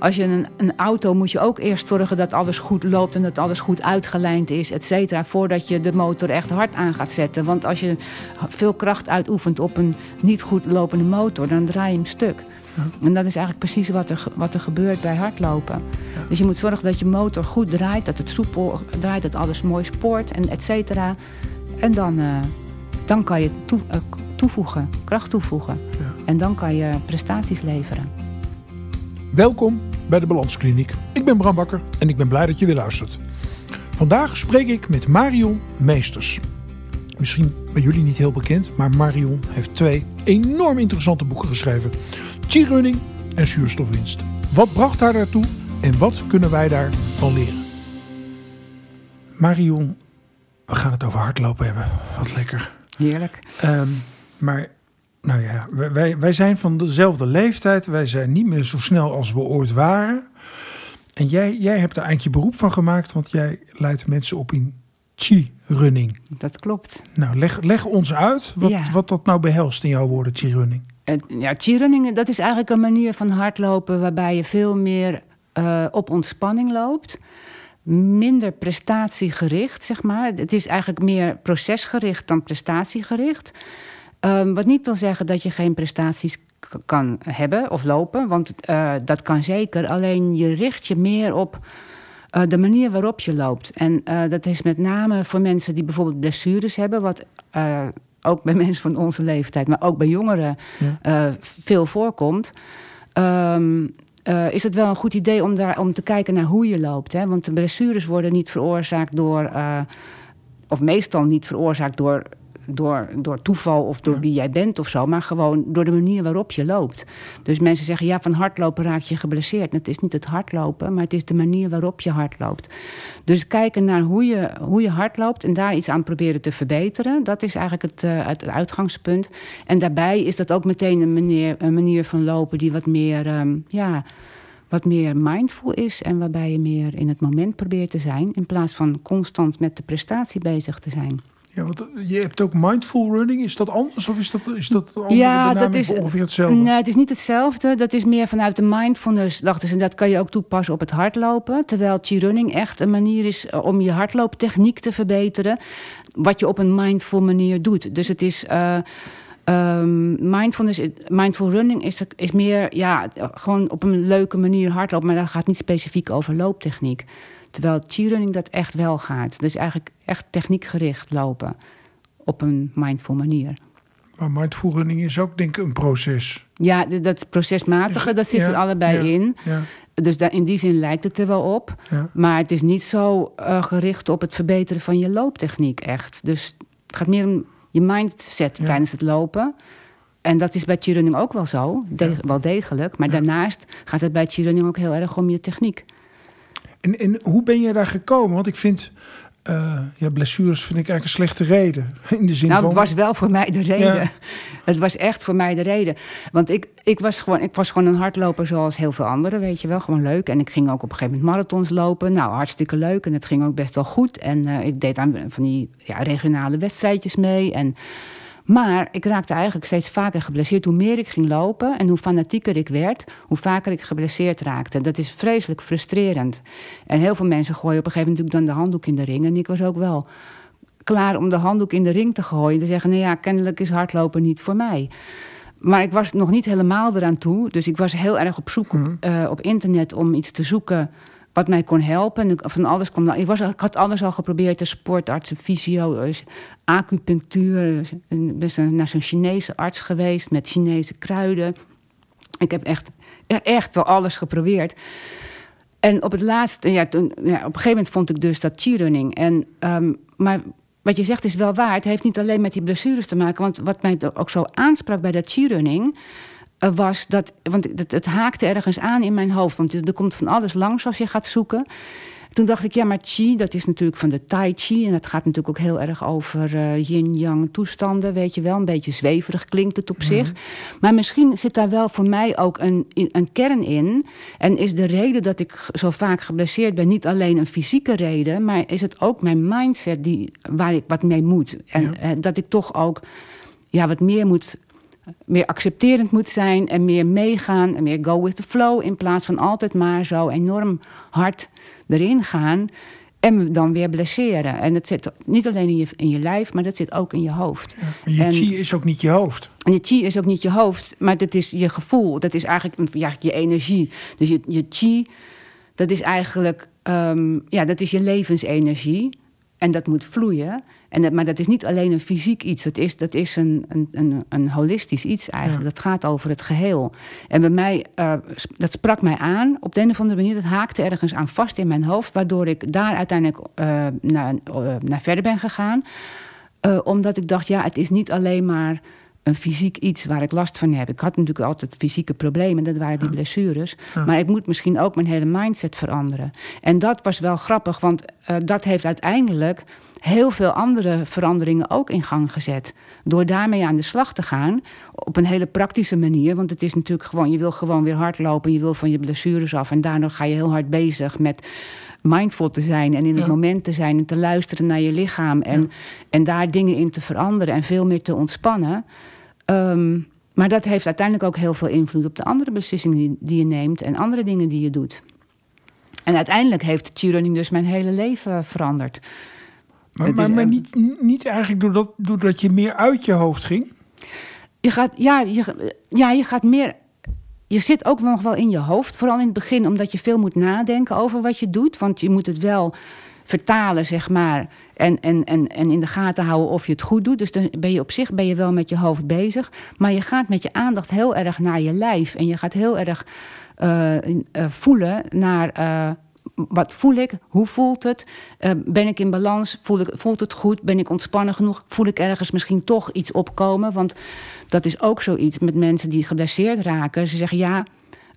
Als je een, een auto moet je ook eerst zorgen dat alles goed loopt en dat alles goed uitgelijnd is, et cetera, voordat je de motor echt hard aan gaat zetten. Want als je veel kracht uitoefent op een niet goed lopende motor, dan draai je hem stuk. En dat is eigenlijk precies wat er, wat er gebeurt bij hardlopen. Dus je moet zorgen dat je motor goed draait, dat het soepel draait, dat alles mooi spoort en et cetera. En dan, uh, dan kan je toe, uh, toevoegen, kracht toevoegen. Ja. En dan kan je prestaties leveren. Welkom bij de Balanskliniek. Ik ben Bram Bakker en ik ben blij dat je weer luistert. Vandaag spreek ik met Marion Meesters. Misschien bij jullie niet heel bekend, maar Marion heeft twee enorm interessante boeken geschreven: Chi-running en zuurstofwinst. Wat bracht haar daartoe en wat kunnen wij daarvan leren? Marion, we gaan het over hardlopen hebben. Wat lekker. Heerlijk. Um, maar nou ja, wij, wij zijn van dezelfde leeftijd. Wij zijn niet meer zo snel als we ooit waren. En jij, jij hebt er eigenlijk je beroep van gemaakt, want jij leidt mensen op in chi-running. Dat klopt. Nou, leg, leg ons uit wat, wat dat nou behelst in jouw woorden, chi-running. Ja, chi-running, dat is eigenlijk een manier van hardlopen waarbij je veel meer uh, op ontspanning loopt. Minder prestatiegericht, zeg maar. Het is eigenlijk meer procesgericht dan prestatiegericht. Um, wat niet wil zeggen dat je geen prestaties kan hebben of lopen, want uh, dat kan zeker. Alleen je richt je meer op uh, de manier waarop je loopt. En uh, dat is met name voor mensen die bijvoorbeeld blessures hebben, wat ook bij mensen van onze leeftijd, maar ook bij jongeren ja. veel voorkomt. Um, uh, is het wel een goed idee om, daar, om te kijken naar hoe je loopt. Hè? Want de blessures worden niet veroorzaakt door, uh, of meestal niet veroorzaakt door door, door toeval of door wie jij bent of zo, maar gewoon door de manier waarop je loopt. Dus mensen zeggen ja, van hardlopen raak je geblesseerd. Het is niet het hardlopen, maar het is de manier waarop je hardloopt. Dus kijken naar hoe je, hoe je hardloopt en daar iets aan proberen te verbeteren, dat is eigenlijk het, uh, het, uitgangspunt. En daarbij is dat ook meteen een manier, een manier van lopen die wat meer, um, ja wat meer mindful is en waarbij je meer in het moment probeert te zijn, in plaats van constant met de prestatie bezig te zijn. Ja, want je hebt ook mindful running. Is dat anders of is dat, is dat andere ja, dat is, ongeveer hetzelfde? Nee, het is niet hetzelfde. Dat is meer vanuit de mindfulness, dachten ze. Dat kan je ook toepassen op het hardlopen. Terwijl chi-running echt een manier is eh, om je hardlooptechniek te verbeteren. Wat je op een mindful manier doet. Dus het is... Uh, um, mindfulness, mindful running is, is meer ja, gewoon op een leuke manier hardlopen. Maar dat gaat niet specifiek over looptechniek. Terwijl cheerleading dat echt wel gaat. Dus eigenlijk echt techniekgericht lopen op een mindful manier. Maar mindful running is ook denk ik een proces. Ja, dat procesmatige, dat zit er allebei in. Ja. Dus daar, in die zin lijkt het er wel op. Maar het is niet zo uh, gericht op het verbeteren van je looptechniek echt. Dus het gaat meer om je mindset tijdens het lopen. En dat is bij cheerleading ook wel zo, de, wel degelijk. Maar daarnaast gaat het bij cheerleading ook heel erg om je techniek. En, en hoe ben je daar gekomen? Want ik vind, uh, ja, blessures vind ik eigenlijk een slechte reden. In de zin nou, het was wel voor mij de reden. Het was echt voor mij de reden. Want ik, ik, was gewoon, ik was gewoon een hardloper zoals heel veel anderen, weet je wel. Gewoon leuk. En ik ging ook op een gegeven moment marathons lopen. Nou, hartstikke leuk. En het ging ook best wel goed. En uh, ik deed aan van die ja, regionale wedstrijdjes mee. En maar ik raakte eigenlijk steeds vaker geblesseerd. Hoe meer ik ging lopen en hoe fanatieker ik werd, hoe vaker ik geblesseerd raakte. Dat is vreselijk frustrerend. En heel veel mensen gooien op een gegeven moment natuurlijk dan de handdoek in de ring. En ik was ook wel klaar om de handdoek in de ring te gooien. Te zeggen, nou ja, kennelijk is hardlopen niet voor mij. Maar ik was nog niet helemaal eraan toe. Dus ik was heel erg op zoek mm op internet om iets te zoeken wat mij kon helpen. van alles kwam, ik, was, ik had alles al geprobeerd: de sportarts, fysio, eh, acupunctuur. Ik ben naar zo'n Chinese arts geweest met Chinese kruiden. Ik heb echt, echt wel alles geprobeerd. En op het laatste, ja, toen, ja, op een gegeven moment vond ik dus dat chi-running. En, um, maar wat je zegt is wel waar. Het heeft niet alleen met die blessures te maken. Want wat mij ook zo aansprak bij dat chi-running was dat, want het, het, haakte ergens aan in mijn hoofd. Want er komt van alles langs als je gaat zoeken. Toen dacht ik, ja, maar chi, dat is natuurlijk van de tai chi. En dat gaat natuurlijk ook heel erg over uh, yin-yang toestanden, weet je wel. Een beetje zweverig klinkt het op mhm. zich. Maar misschien zit daar wel voor mij ook een, een kern in. En is de reden dat ik zo vaak geblesseerd ben niet alleen een fysieke reden... maar is het ook mijn mindset die, waar ik wat mee moet. En eh, dat ik toch ook ja, wat meer moet meer accepterend moet zijn en meer meegaan en meer go with the flow. In plaats van altijd maar zo enorm hard erin gaan. En dan weer blesseren. En dat zit niet alleen in je, in je lijf, maar dat zit ook in je hoofd. Ja, je En- chi is ook niet je hoofd. En je chi is ook niet je hoofd, maar dat is je gevoel. Dat is eigenlijk ja, je energie. Dus je, je chi, dat is eigenlijk ehm, ja, dat is je levensenergie. En dat moet vloeien. En dat, maar dat is niet alleen een fysiek iets. Dat is, dat is een, een, een, een holistisch iets eigenlijk. Dat gaat over het geheel. En bij mij, eh, dat sprak mij aan op de een of andere manier. Dat haakte ergens aan vast in mijn hoofd. Waardoor ik daar uiteindelijk eh, naar, eh, naar verder ben gegaan. Omdat ik dacht, ja, het is niet alleen maar een fysiek iets waar ik last van heb. Ik had natuurlijk altijd fysieke problemen, dat waren die blessures. Maar ik moet misschien ook mijn hele mindset veranderen. En dat was wel grappig, want eh, dat heeft uiteindelijk heel veel andere veranderingen ook in gang gezet. Door daarmee aan de slag te gaan, op een hele praktische manier. Want het is natuurlijk gewoon, je wil gewoon weer hardlopen, je wil van je blessures af. En daardoor ga je heel hard bezig met mindful te zijn en in het Ja. moment te zijn en te luisteren naar je lichaam en, en daar dingen in te veranderen en veel meer te ontspannen. Ehm, maar dat heeft uiteindelijk ook heel veel invloed op de andere beslissingen die, die je neemt en andere dingen die je doet. En uiteindelijk heeft cheerleading dus mijn hele leven veranderd. Maar, maar, maar niet, niet eigenlijk doordat, doordat je meer uit je hoofd ging. Je gaat, ja, je, ja, je gaat meer. Je zit ook nog wel in je hoofd, vooral in het begin, omdat je veel moet nadenken over wat je doet. Want je moet het wel vertalen, zeg maar. En, en, en, en in de gaten houden of je het goed doet. Dus dan ben je op zich ben je wel met je hoofd bezig. Maar je gaat met je aandacht heel erg naar je lijf. En je gaat heel erg eh, eh, voelen naar. eh, wat voel ik? Hoe voelt het? Eh, ben ik in balans? Voel ik, voelt het goed? Ben ik ontspannen genoeg? Voel ik ergens misschien toch iets opkomen? Want dat is ook zoiets met mensen die geblesseerd raken. Ze zeggen ja,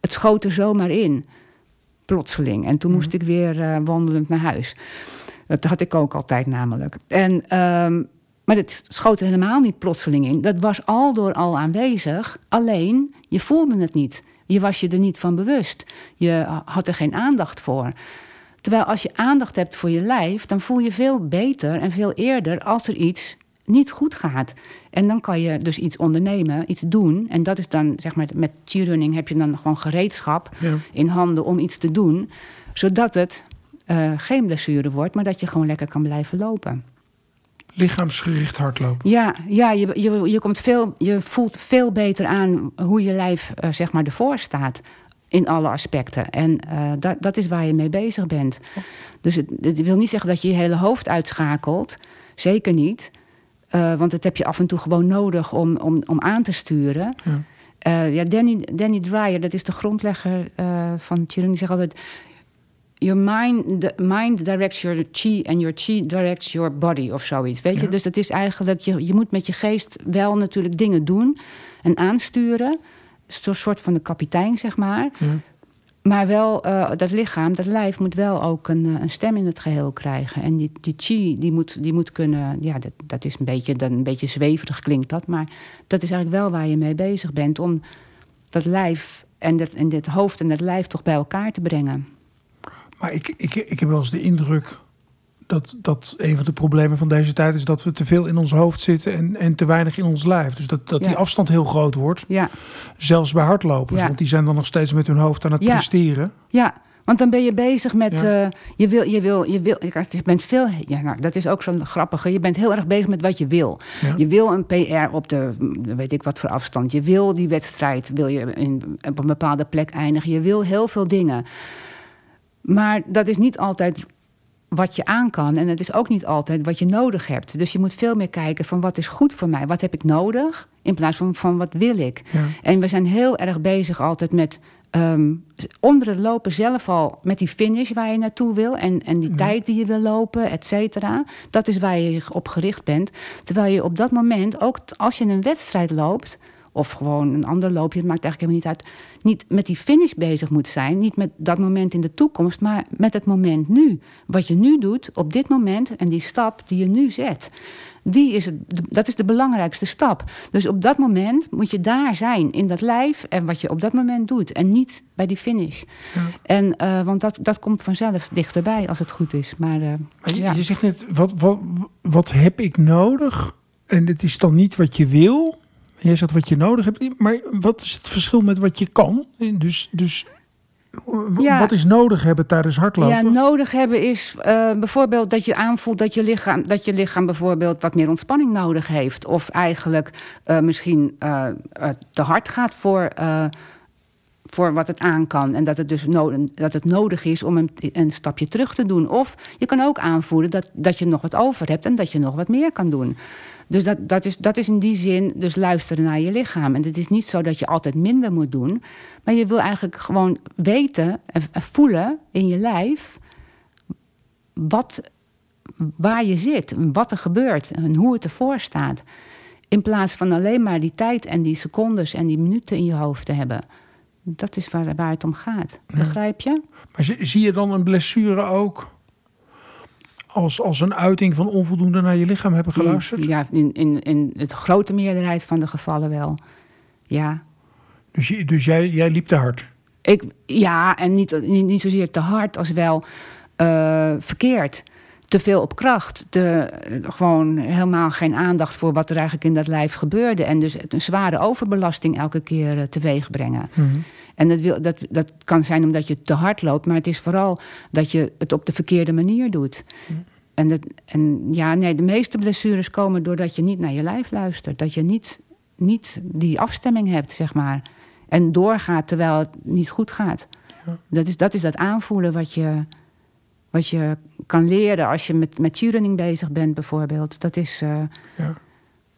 het schoot er zomaar in. Plotseling. En toen moest ik weer eh, wandelend naar huis. Dat had ik ook altijd namelijk. En, ehm, maar het schoot er helemaal niet plotseling in. Dat was al door al aanwezig. Alleen, je voelde het niet. Je was je er niet van bewust. Je had er geen aandacht voor. Terwijl als je aandacht hebt voor je lijf, dan voel je veel beter en veel eerder als er iets niet goed gaat. En dan kan je dus iets ondernemen, iets doen. En dat is dan, zeg maar, met cheerrunning heb je dan gewoon gereedschap Ja. in handen om iets te doen. Zodat het eh, geen blessure wordt, maar dat je gewoon lekker kan blijven lopen. Lichaamsgericht hardlopen. Ja, ja je, je, je, komt veel, je voelt veel beter aan hoe je lijf eh, zeg maar ervoor staat. In alle aspecten. En eh, dat, dat is waar je mee bezig bent. Dus het, het wil niet zeggen dat je je hele hoofd uitschakelt. Zeker niet. Eh, want dat heb je af en toe gewoon nodig om, om, om aan te sturen. Ja. Ja, Danny, Danny Dreyer, dat is de grondlegger van Chiron, die zegt altijd... Your mind, the mind directs your chi and your chi directs your body of zoiets. Weet je? Ja. Dus dat is eigenlijk, je, je moet met je geest wel natuurlijk dingen doen en aansturen. Zo'n soort van de kapitein, zeg maar. Ja. Maar wel, eh, dat lichaam, dat lijf moet wel ook een, eh, een stem in het geheel krijgen. En die, die chi, die moet, die moet kunnen... Ja, dat, dat is een beetje, dan een beetje zweverig klinkt dat. Maar dat is eigenlijk wel waar je mee bezig bent. Om dat lijf en, dat, en dit hoofd en dat lijf toch bij elkaar te brengen. Maar ik, ik, ik heb wel eens de indruk dat, dat een van de problemen van deze tijd is dat we te veel in ons hoofd zitten en, en te weinig in ons lijf. Dus dat, dat die afstand heel groot wordt. Ja, Zelfs bij hardlopers. Ja. Want die zijn dan nog steeds met hun hoofd aan het presteren. ja. Want dan ben je bezig met. Ja. eh, je wil, je wil, je wil. Je bent veel. Ja, nou, dat is ook zo'n grappige. Je bent heel erg bezig met wat je wil. Ja. Je wil een PR op de. weet ik wat voor afstand. Je wil die wedstrijd. Wil je in, op een bepaalde plek eindigen. Je wil heel veel dingen. Maar dat is niet altijd wat je aan kan. En het is ook niet altijd wat je nodig hebt. Dus je moet veel meer kijken van wat is goed voor mij? Wat heb ik nodig? In plaats van, van wat wil ik? Ja. En we zijn heel erg bezig altijd met ehm, onder het lopen zelf al met die finish waar je naartoe wil. En, en die tijd die je wil lopen, et cetera. Dat is waar je op gericht bent. Terwijl je op dat moment, ook als je een wedstrijd loopt. Of gewoon een ander loopje, het maakt eigenlijk helemaal niet uit. Niet met die finish bezig moet zijn. Niet met dat moment in de toekomst, maar met het moment nu. Wat je nu doet op dit moment en die stap die je nu zet. Die is het, dat is de belangrijkste stap. Dus op dat moment moet je daar zijn, in dat lijf en wat je op dat moment doet. En niet bij die finish. En, eh, want dat, dat komt vanzelf dichterbij als het goed is. Maar, eh, Maar je, ja. je zegt net, wat, wat, wat heb ik nodig? En het is dan niet wat je wil. Jij zegt wat je nodig hebt, maar wat is het verschil met wat je kan? Dus, dus Ja. wat is nodig hebben tijdens hardlopen? Ja, nodig hebben is eh, bijvoorbeeld dat je aanvoelt dat je, lichaam, dat je lichaam bijvoorbeeld wat meer ontspanning nodig heeft. Of eigenlijk eh, misschien eh, te hard gaat voor, voor wat het aan kan. En dat het dus no dat het nodig is om een, een stapje terug te doen. Of je kan ook aanvoelen dat, dat je nog wat over hebt en dat je nog wat meer kan doen. Dus dat, dat, is, dat is in die zin dus luisteren naar je lichaam. En het is niet zo dat je altijd minder moet doen. Maar je wil eigenlijk gewoon weten en en voelen in je lijf wat, waar je zit, wat er gebeurt en hoe het ervoor staat. In plaats van alleen maar die tijd en die secondes en die minuten in je hoofd te hebben. Dat is waar, waar het om gaat. Begrijp je? Maar zie, zie je dan een blessure ook als, als een uiting van onvoldoende naar je lichaam hebben geluisterd? Ja, in, in, in het grote meerderheid van de gevallen wel. Ja. Dus, je, dus jij, jij liep te hard? Ik, ja, en niet, niet, niet zozeer te hard als wel eh, verkeerd. Te veel op kracht. Gewoon helemaal geen aandacht voor wat er eigenlijk in dat lijf gebeurde. En dus een zware overbelasting elke keer eh, teweeg brengen. En dat, wil, dat, dat kan zijn omdat je te hard loopt, maar het is vooral dat je het op de verkeerde manier doet. En, dat, en ja, nee, de meeste blessures komen doordat je niet naar je lijf luistert. Dat je niet, niet die afstemming hebt, zeg maar. En doorgaat terwijl het niet goed gaat. Dat, is, dat is dat aanvoelen wat je, wat je kan leren als je met, met running bezig bent, bijvoorbeeld. Dat is. eh, Ja.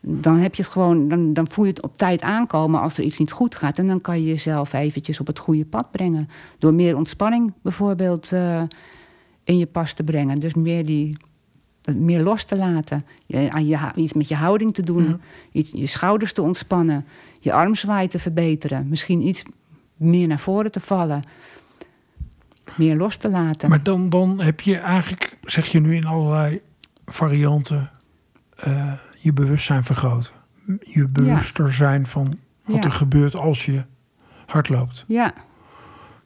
dan heb je het gewoon, dan, dan voel je het op tijd aankomen als er iets niet goed gaat. En dan kan je jezelf eventjes op het goede pad brengen. Door meer ontspanning bijvoorbeeld eh, in je pas te brengen. Dus meer, die, meer los te laten. Je, aan je, iets met je houding te doen. Ja. Iets, je schouders te ontspannen. Je armzwaai te verbeteren. Misschien iets meer naar voren te vallen. Meer los te laten. Maar dan, dan heb je eigenlijk, zeg je nu in allerlei varianten, eh, je bewustzijn vergroten. Je bewuster zijn van wat Ja. er gebeurt als je hard loopt. ja.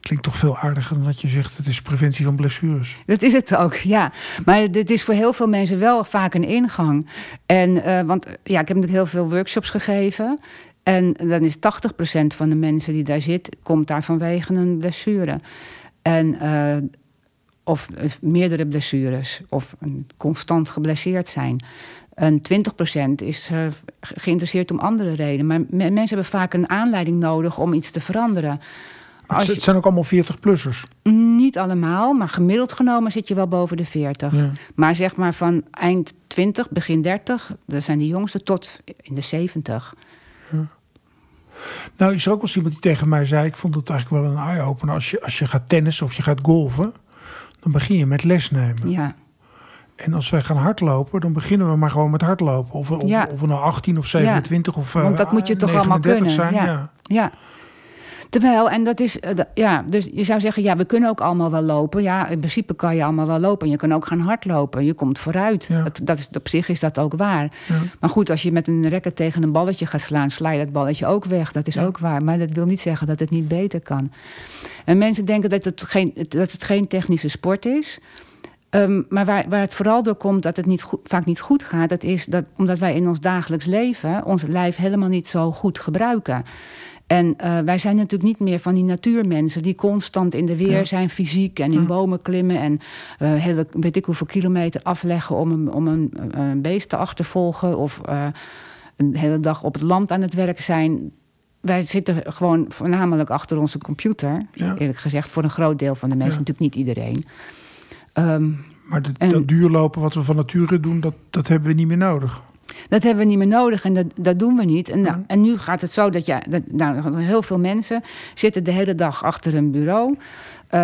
Klinkt toch veel aardiger dan dat je zegt het is preventie van blessures. Dat is het ook, ja. Maar dit is voor heel veel mensen wel vaak een ingang. En, eh, want ja, ik heb natuurlijk heel veel workshops gegeven. En dan is 80% van de mensen die daar zit, komt daar vanwege een blessure. En, eh, of eh, meerdere blessures, of constant geblesseerd zijn. En 20% is eh, ge- geïnteresseerd om andere redenen. Maar me- mensen hebben vaak een aanleiding nodig om iets te veranderen. Het, Als je- het zijn ook allemaal 40-plussers. niet allemaal, maar gemiddeld genomen zit je wel boven de 40. Ja. Maar zeg maar van eind 20, begin 30, dat zijn de jongsten, tot in de 70. Nou, is er ook wel iemand die tegen mij zei... ik vond het eigenlijk wel een eye-opener. Als je, als je gaat tennissen of je gaat golven... dan begin je met les nemen. Ja, En als wij gaan hardlopen, dan beginnen we maar gewoon met hardlopen. Of, of, Ja. of we nou 18 of 27 of want dat eh, moet je toch allemaal 39 kunnen. zijn. ja. Ja. Terwijl, en dat is, eh, ja, dus je zou zeggen, ja, we kunnen ook allemaal wel lopen. Ja, in principe kan je allemaal wel lopen. Je kan ook gaan hardlopen. Je komt vooruit. Ja. Dat, dat is, op zich is dat ook waar. Ja. Maar goed, als je met een racket tegen een balletje gaat slaan, sla je dat balletje ook weg. Dat is Ja. ook waar. Maar dat wil niet zeggen dat het niet beter kan. En mensen denken dat het geen, dat het geen technische sport is. Ehm, maar waar, waar het vooral door komt dat het niet goed, vaak niet goed gaat, dat is dat omdat wij in ons dagelijks leven ons lijf helemaal niet zo goed gebruiken. En eh, wij zijn natuurlijk niet meer van die natuurmensen die constant in de weer Ja. zijn, fysiek en in Ja. bomen klimmen en eh, hele, weet ik hoeveel kilometer afleggen om een, om een, een beest te achtervolgen of eh, een hele dag op het land aan het werk zijn. Wij zitten gewoon voornamelijk achter onze computer, Ja. eerlijk gezegd, voor een groot deel van de mensen, natuurlijk niet iedereen. Ehm, Maar En- dat duurlopen wat we van nature doen, dat, dat hebben we niet meer nodig. Dat hebben we niet meer nodig en dat, dat doen we niet. En, nou, Ja. en nu gaat het zo dat, ja, dat nou, heel veel mensen zitten de hele dag achter een bureau. Eh,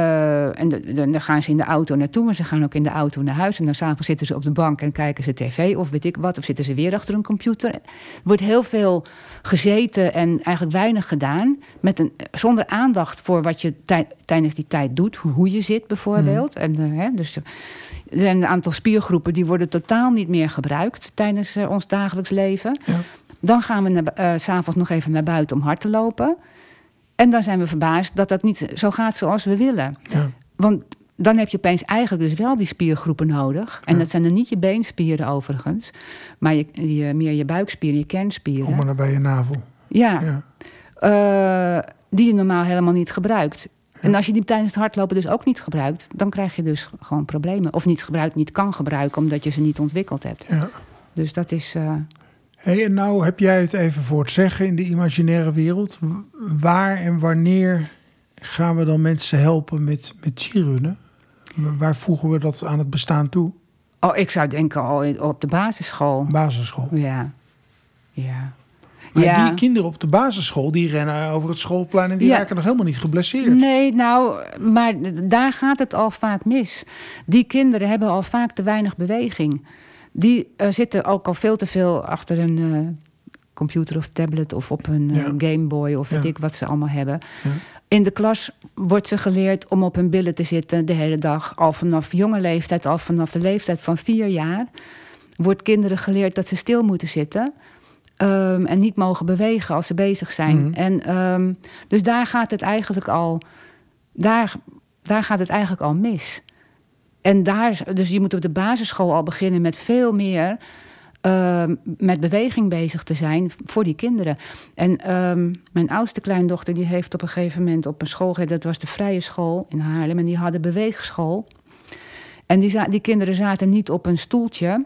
en dan gaan ze in de auto naartoe, maar ze gaan ook in de auto naar huis. En dan s'avonds zitten ze op de bank en kijken ze tv of weet ik wat. Of zitten ze weer achter een computer. Er wordt heel veel gezeten en eigenlijk weinig gedaan. Met een, zonder aandacht voor wat je tij- tijdens die tijd doet. Hoe, je zit bijvoorbeeld. En, eh, hè, dus, er zijn een aantal spiergroepen die worden totaal niet meer gebruikt tijdens eh, ons dagelijks leven. Ja. Dan gaan we 's s'avonds nog even naar buiten om hard te lopen. En dan zijn we verbaasd dat dat niet zo gaat zoals we willen. Ja. Want dan heb je opeens eigenlijk dus wel die spiergroepen nodig. En dat zijn dan niet je beenspieren overigens, maar je, je, meer je buikspieren, je kernspieren. Om maar naar bij je navel. Ja, ja. Uh, die je normaal helemaal niet gebruikt. En als je die tijdens het hardlopen dus ook niet gebruikt, dan krijg je dus gewoon problemen. Of niet gebruikt, niet kan gebruiken, omdat je ze niet ontwikkeld hebt. Ja. Dus dat is. Uh... hey, en nou heb jij het even voor het zeggen in de imaginaire wereld. Waar en wanneer gaan we dan mensen helpen met, met? Waar voegen we dat aan het bestaan toe? Oh, ik zou denken al op de basisschool. Basisschool? Ja. Ja. Maar ja. die kinderen op de basisschool, die rennen over het schoolplein en die raken nog helemaal niet geblesseerd. Nee, nou, maar daar gaat het al vaak mis. Die kinderen hebben al vaak te weinig beweging. Die uh, zitten ook al veel te veel achter een uh, computer of tablet of op een uh, Game Boy of weet ik wat ze allemaal hebben. In de klas wordt ze geleerd om op hun billen te zitten de hele dag. Al vanaf jonge leeftijd, al vanaf de leeftijd van vier jaar, wordt kinderen geleerd dat ze stil moeten zitten. Um, en niet mogen bewegen als ze bezig zijn. Mhm. En um, dus daar gaat het eigenlijk al. Daar, daar gaat het eigenlijk al mis. En daar, dus je moet op de basisschool al beginnen met veel meer uh, met beweging bezig te zijn voor die kinderen. En um, mijn oudste kleindochter die heeft op een gegeven moment op een school dat was de vrije school in Haarlem, en die hadden beweegschool. En die, die kinderen zaten niet op een stoeltje,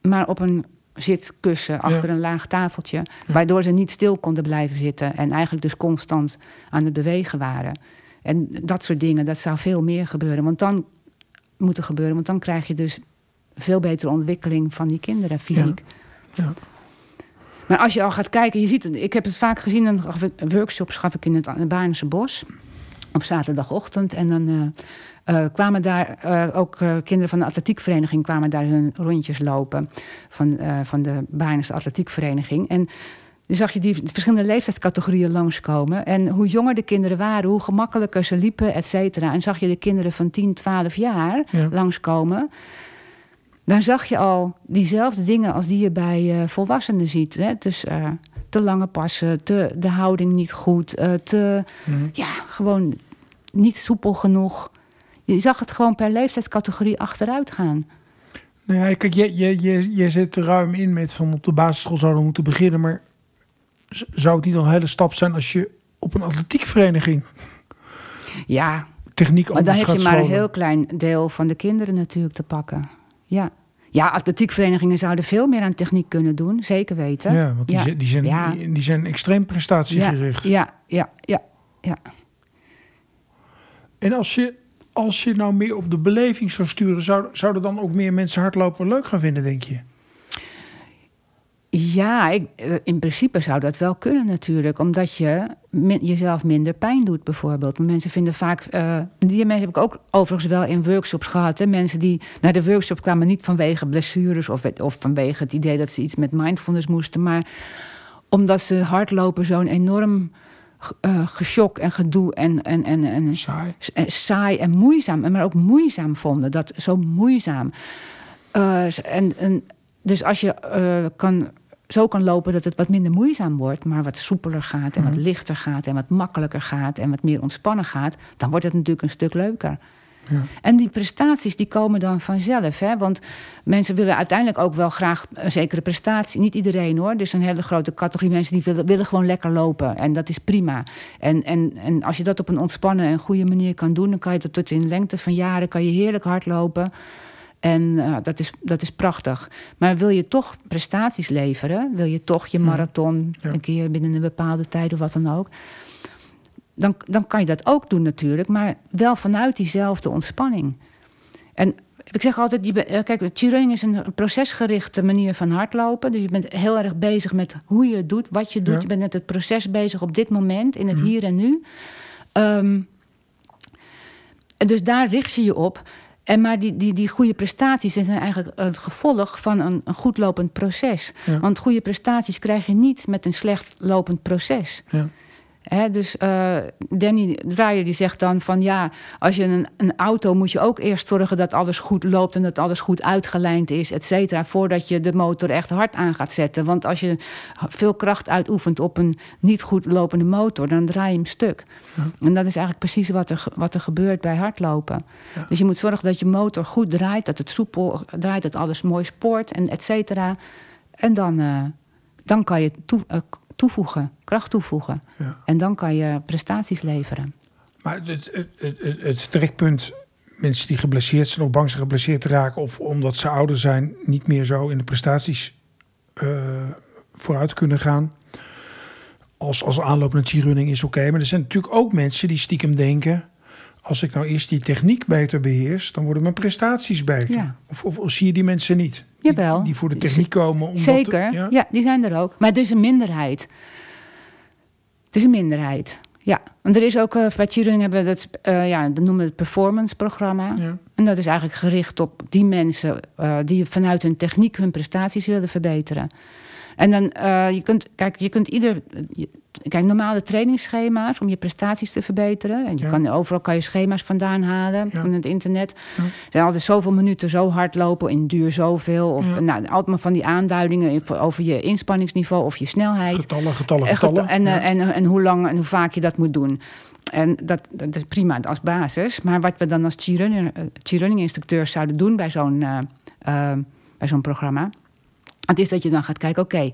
maar op een zitkussen achter een laag tafeltje. Waardoor ze niet stil konden blijven zitten. En eigenlijk dus constant aan het bewegen waren. En dat soort dingen, dat zou veel meer gebeuren. Want dan moeten gebeuren. Want dan krijg je dus veel betere ontwikkeling van die kinderen fysiek. Ja. Maar als je al gaat kijken, je ziet het. Ik heb het vaak gezien. in workshops gaf ik in het Baarnse Bos. Op zaterdagochtend. En dan uh, uh, kwamen daar uh, ook kinderen van de atletiekvereniging kwamen daar hun rondjes lopen. Van, van de Baarnse atletiekvereniging. En dan zag je die verschillende leeftijdscategorieën langskomen. En hoe jonger de kinderen waren, hoe gemakkelijker ze liepen, et cetera. En zag je de kinderen van 10, 12 jaar ja. langskomen. Dan zag je al diezelfde dingen als die je bij volwassenen ziet. Hè? Dus te lange passen, te, de houding niet goed, te, mm. ja, gewoon niet soepel genoeg. Je zag het gewoon per leeftijdscategorie achteruit gaan. Nou ja, kijk, je, je, je, je zit er ruim in met van op de basisschool zouden moeten beginnen. Maar zou het niet al een hele stap zijn als je op een atletiekvereniging. Ja, techniek maar dan heb je maar een heel klein deel van de kinderen natuurlijk te pakken. Ja. Ja, atletiekverenigingen zouden veel meer aan techniek kunnen doen, zeker weten. Ja, want die, Zijn, die, zijn, die zijn extreem prestatiegericht. Ja, ja, ja, ja. En als je als je nou meer op de beleving zou sturen, zou, zouden dan ook meer mensen hardlopen leuk gaan vinden, denk je? Ja, ik, eh, in principe zou dat wel kunnen natuurlijk. Omdat je jezelf minder pijn doet bijvoorbeeld. Mensen vinden vaak... Uh, die mensen heb ik ook overigens wel in workshops gehad. Hè? Mensen die naar de workshop kwamen niet vanwege blessures... Of, of vanwege het idee dat ze iets met mindfulness moesten... maar omdat ze hardlopen zo'n enorm uh, geschok en gedoe en, en, en, en saai. En, saai en moeizaam. Maar ook moeizaam vonden. Dat zo moeizaam. Uh, en, en, dus als je uh, kan, zo kan lopen dat het wat minder moeizaam wordt, maar wat soepeler gaat en wat mhm. lichter gaat en wat makkelijker gaat en wat meer ontspannen gaat, dan wordt het natuurlijk een stuk leuker. Ja. En die prestaties die komen dan vanzelf. Hè? Want mensen willen uiteindelijk ook wel graag een zekere prestatie. Niet iedereen hoor. Dus een hele grote categorie mensen die willen, willen gewoon lekker lopen. En dat is prima. En, en, en als je dat op een ontspannen en goede manier kan doen... dan kan je dat tot in lengte van jaren kan je heerlijk hardlopen. En uh, dat, is, dat is prachtig. Maar wil je toch prestaties leveren... wil je toch je marathon een keer binnen een bepaalde tijd of wat dan ook dan, dan kan je dat ook doen natuurlijk, maar wel vanuit diezelfde ontspanning. En ik zeg altijd, je eh, kijk, cheerleading is een procesgerichte manier van hardlopen. Dus je bent heel erg bezig met hoe je het doet, wat je doet. Je bent met het proces bezig op dit moment, in het mhm. hier en nu. Um, en dus daar richt je je op. En maar die, die, die goede prestaties zijn eigenlijk het gevolg van een, een goed lopend proces. Want goede prestaties krijg je niet met een slecht lopend proces. Ja. Dus uh, Danny Draaier die zegt dan van ja, als je een, een auto moet je ook eerst zorgen dat alles goed loopt en dat alles goed uitgelijnd is, et cetera, voordat je de motor echt hard aan gaat zetten. Want als je veel kracht uitoefent op een niet goed lopende motor, dan draai je hem stuk. Ja. En dat is eigenlijk precies wat er, wat er gebeurt bij hardlopen. Ja. Dus je moet zorgen dat je motor goed draait, dat het soepel draait, dat alles mooi spoort en et cetera. En dan, uh, dan kan je toe, uh, toevoegen, kracht toevoegen. Ja. En dan kan je prestaties leveren. Maar het, het, het, het strekpunt, mensen die geblesseerd zijn of bang zijn geblesseerd te raken, of omdat ze ouder zijn, niet meer zo in de prestaties uh, vooruit kunnen gaan. Als, als aanloop naar G-running is oké. Maar er zijn natuurlijk ook mensen die stiekem denken als ik nou eerst die techniek beter beheers, dan worden mijn prestaties beter. Ja. Of, of, zie je die mensen niet? Jawel. Die, die voor de techniek komen. Om Zeker, ja? ja? die zijn er ook. Maar het is een minderheid. Het is een minderheid. Ja, want er is ook uh, bij hebben we dat, uh, ja, dat noemen we het performance programma. Ja. En dat is eigenlijk gericht op die mensen uh, die vanuit hun techniek hun prestaties willen verbeteren. En dan, uh, je kunt, kijk, je kunt ieder, kijk, normale trainingsschema's om je prestaties te verbeteren. En je kan, overal kan je schema's vandaan halen van het internet. Ja. Er zijn altijd zoveel minuten zo hard lopen, in duur zoveel. Of nou, altijd maar van die aanduidingen over je inspanningsniveau of je snelheid. Getallen, getallen, getallen. En, en, en, en, hoe lang en hoe vaak je dat moet doen. En dat, dat is prima als basis. Maar wat we dan als cheerunning instructeurs zouden doen bij zo'n uh, uh, bij zo'n programma het is dat je dan gaat kijken, oké,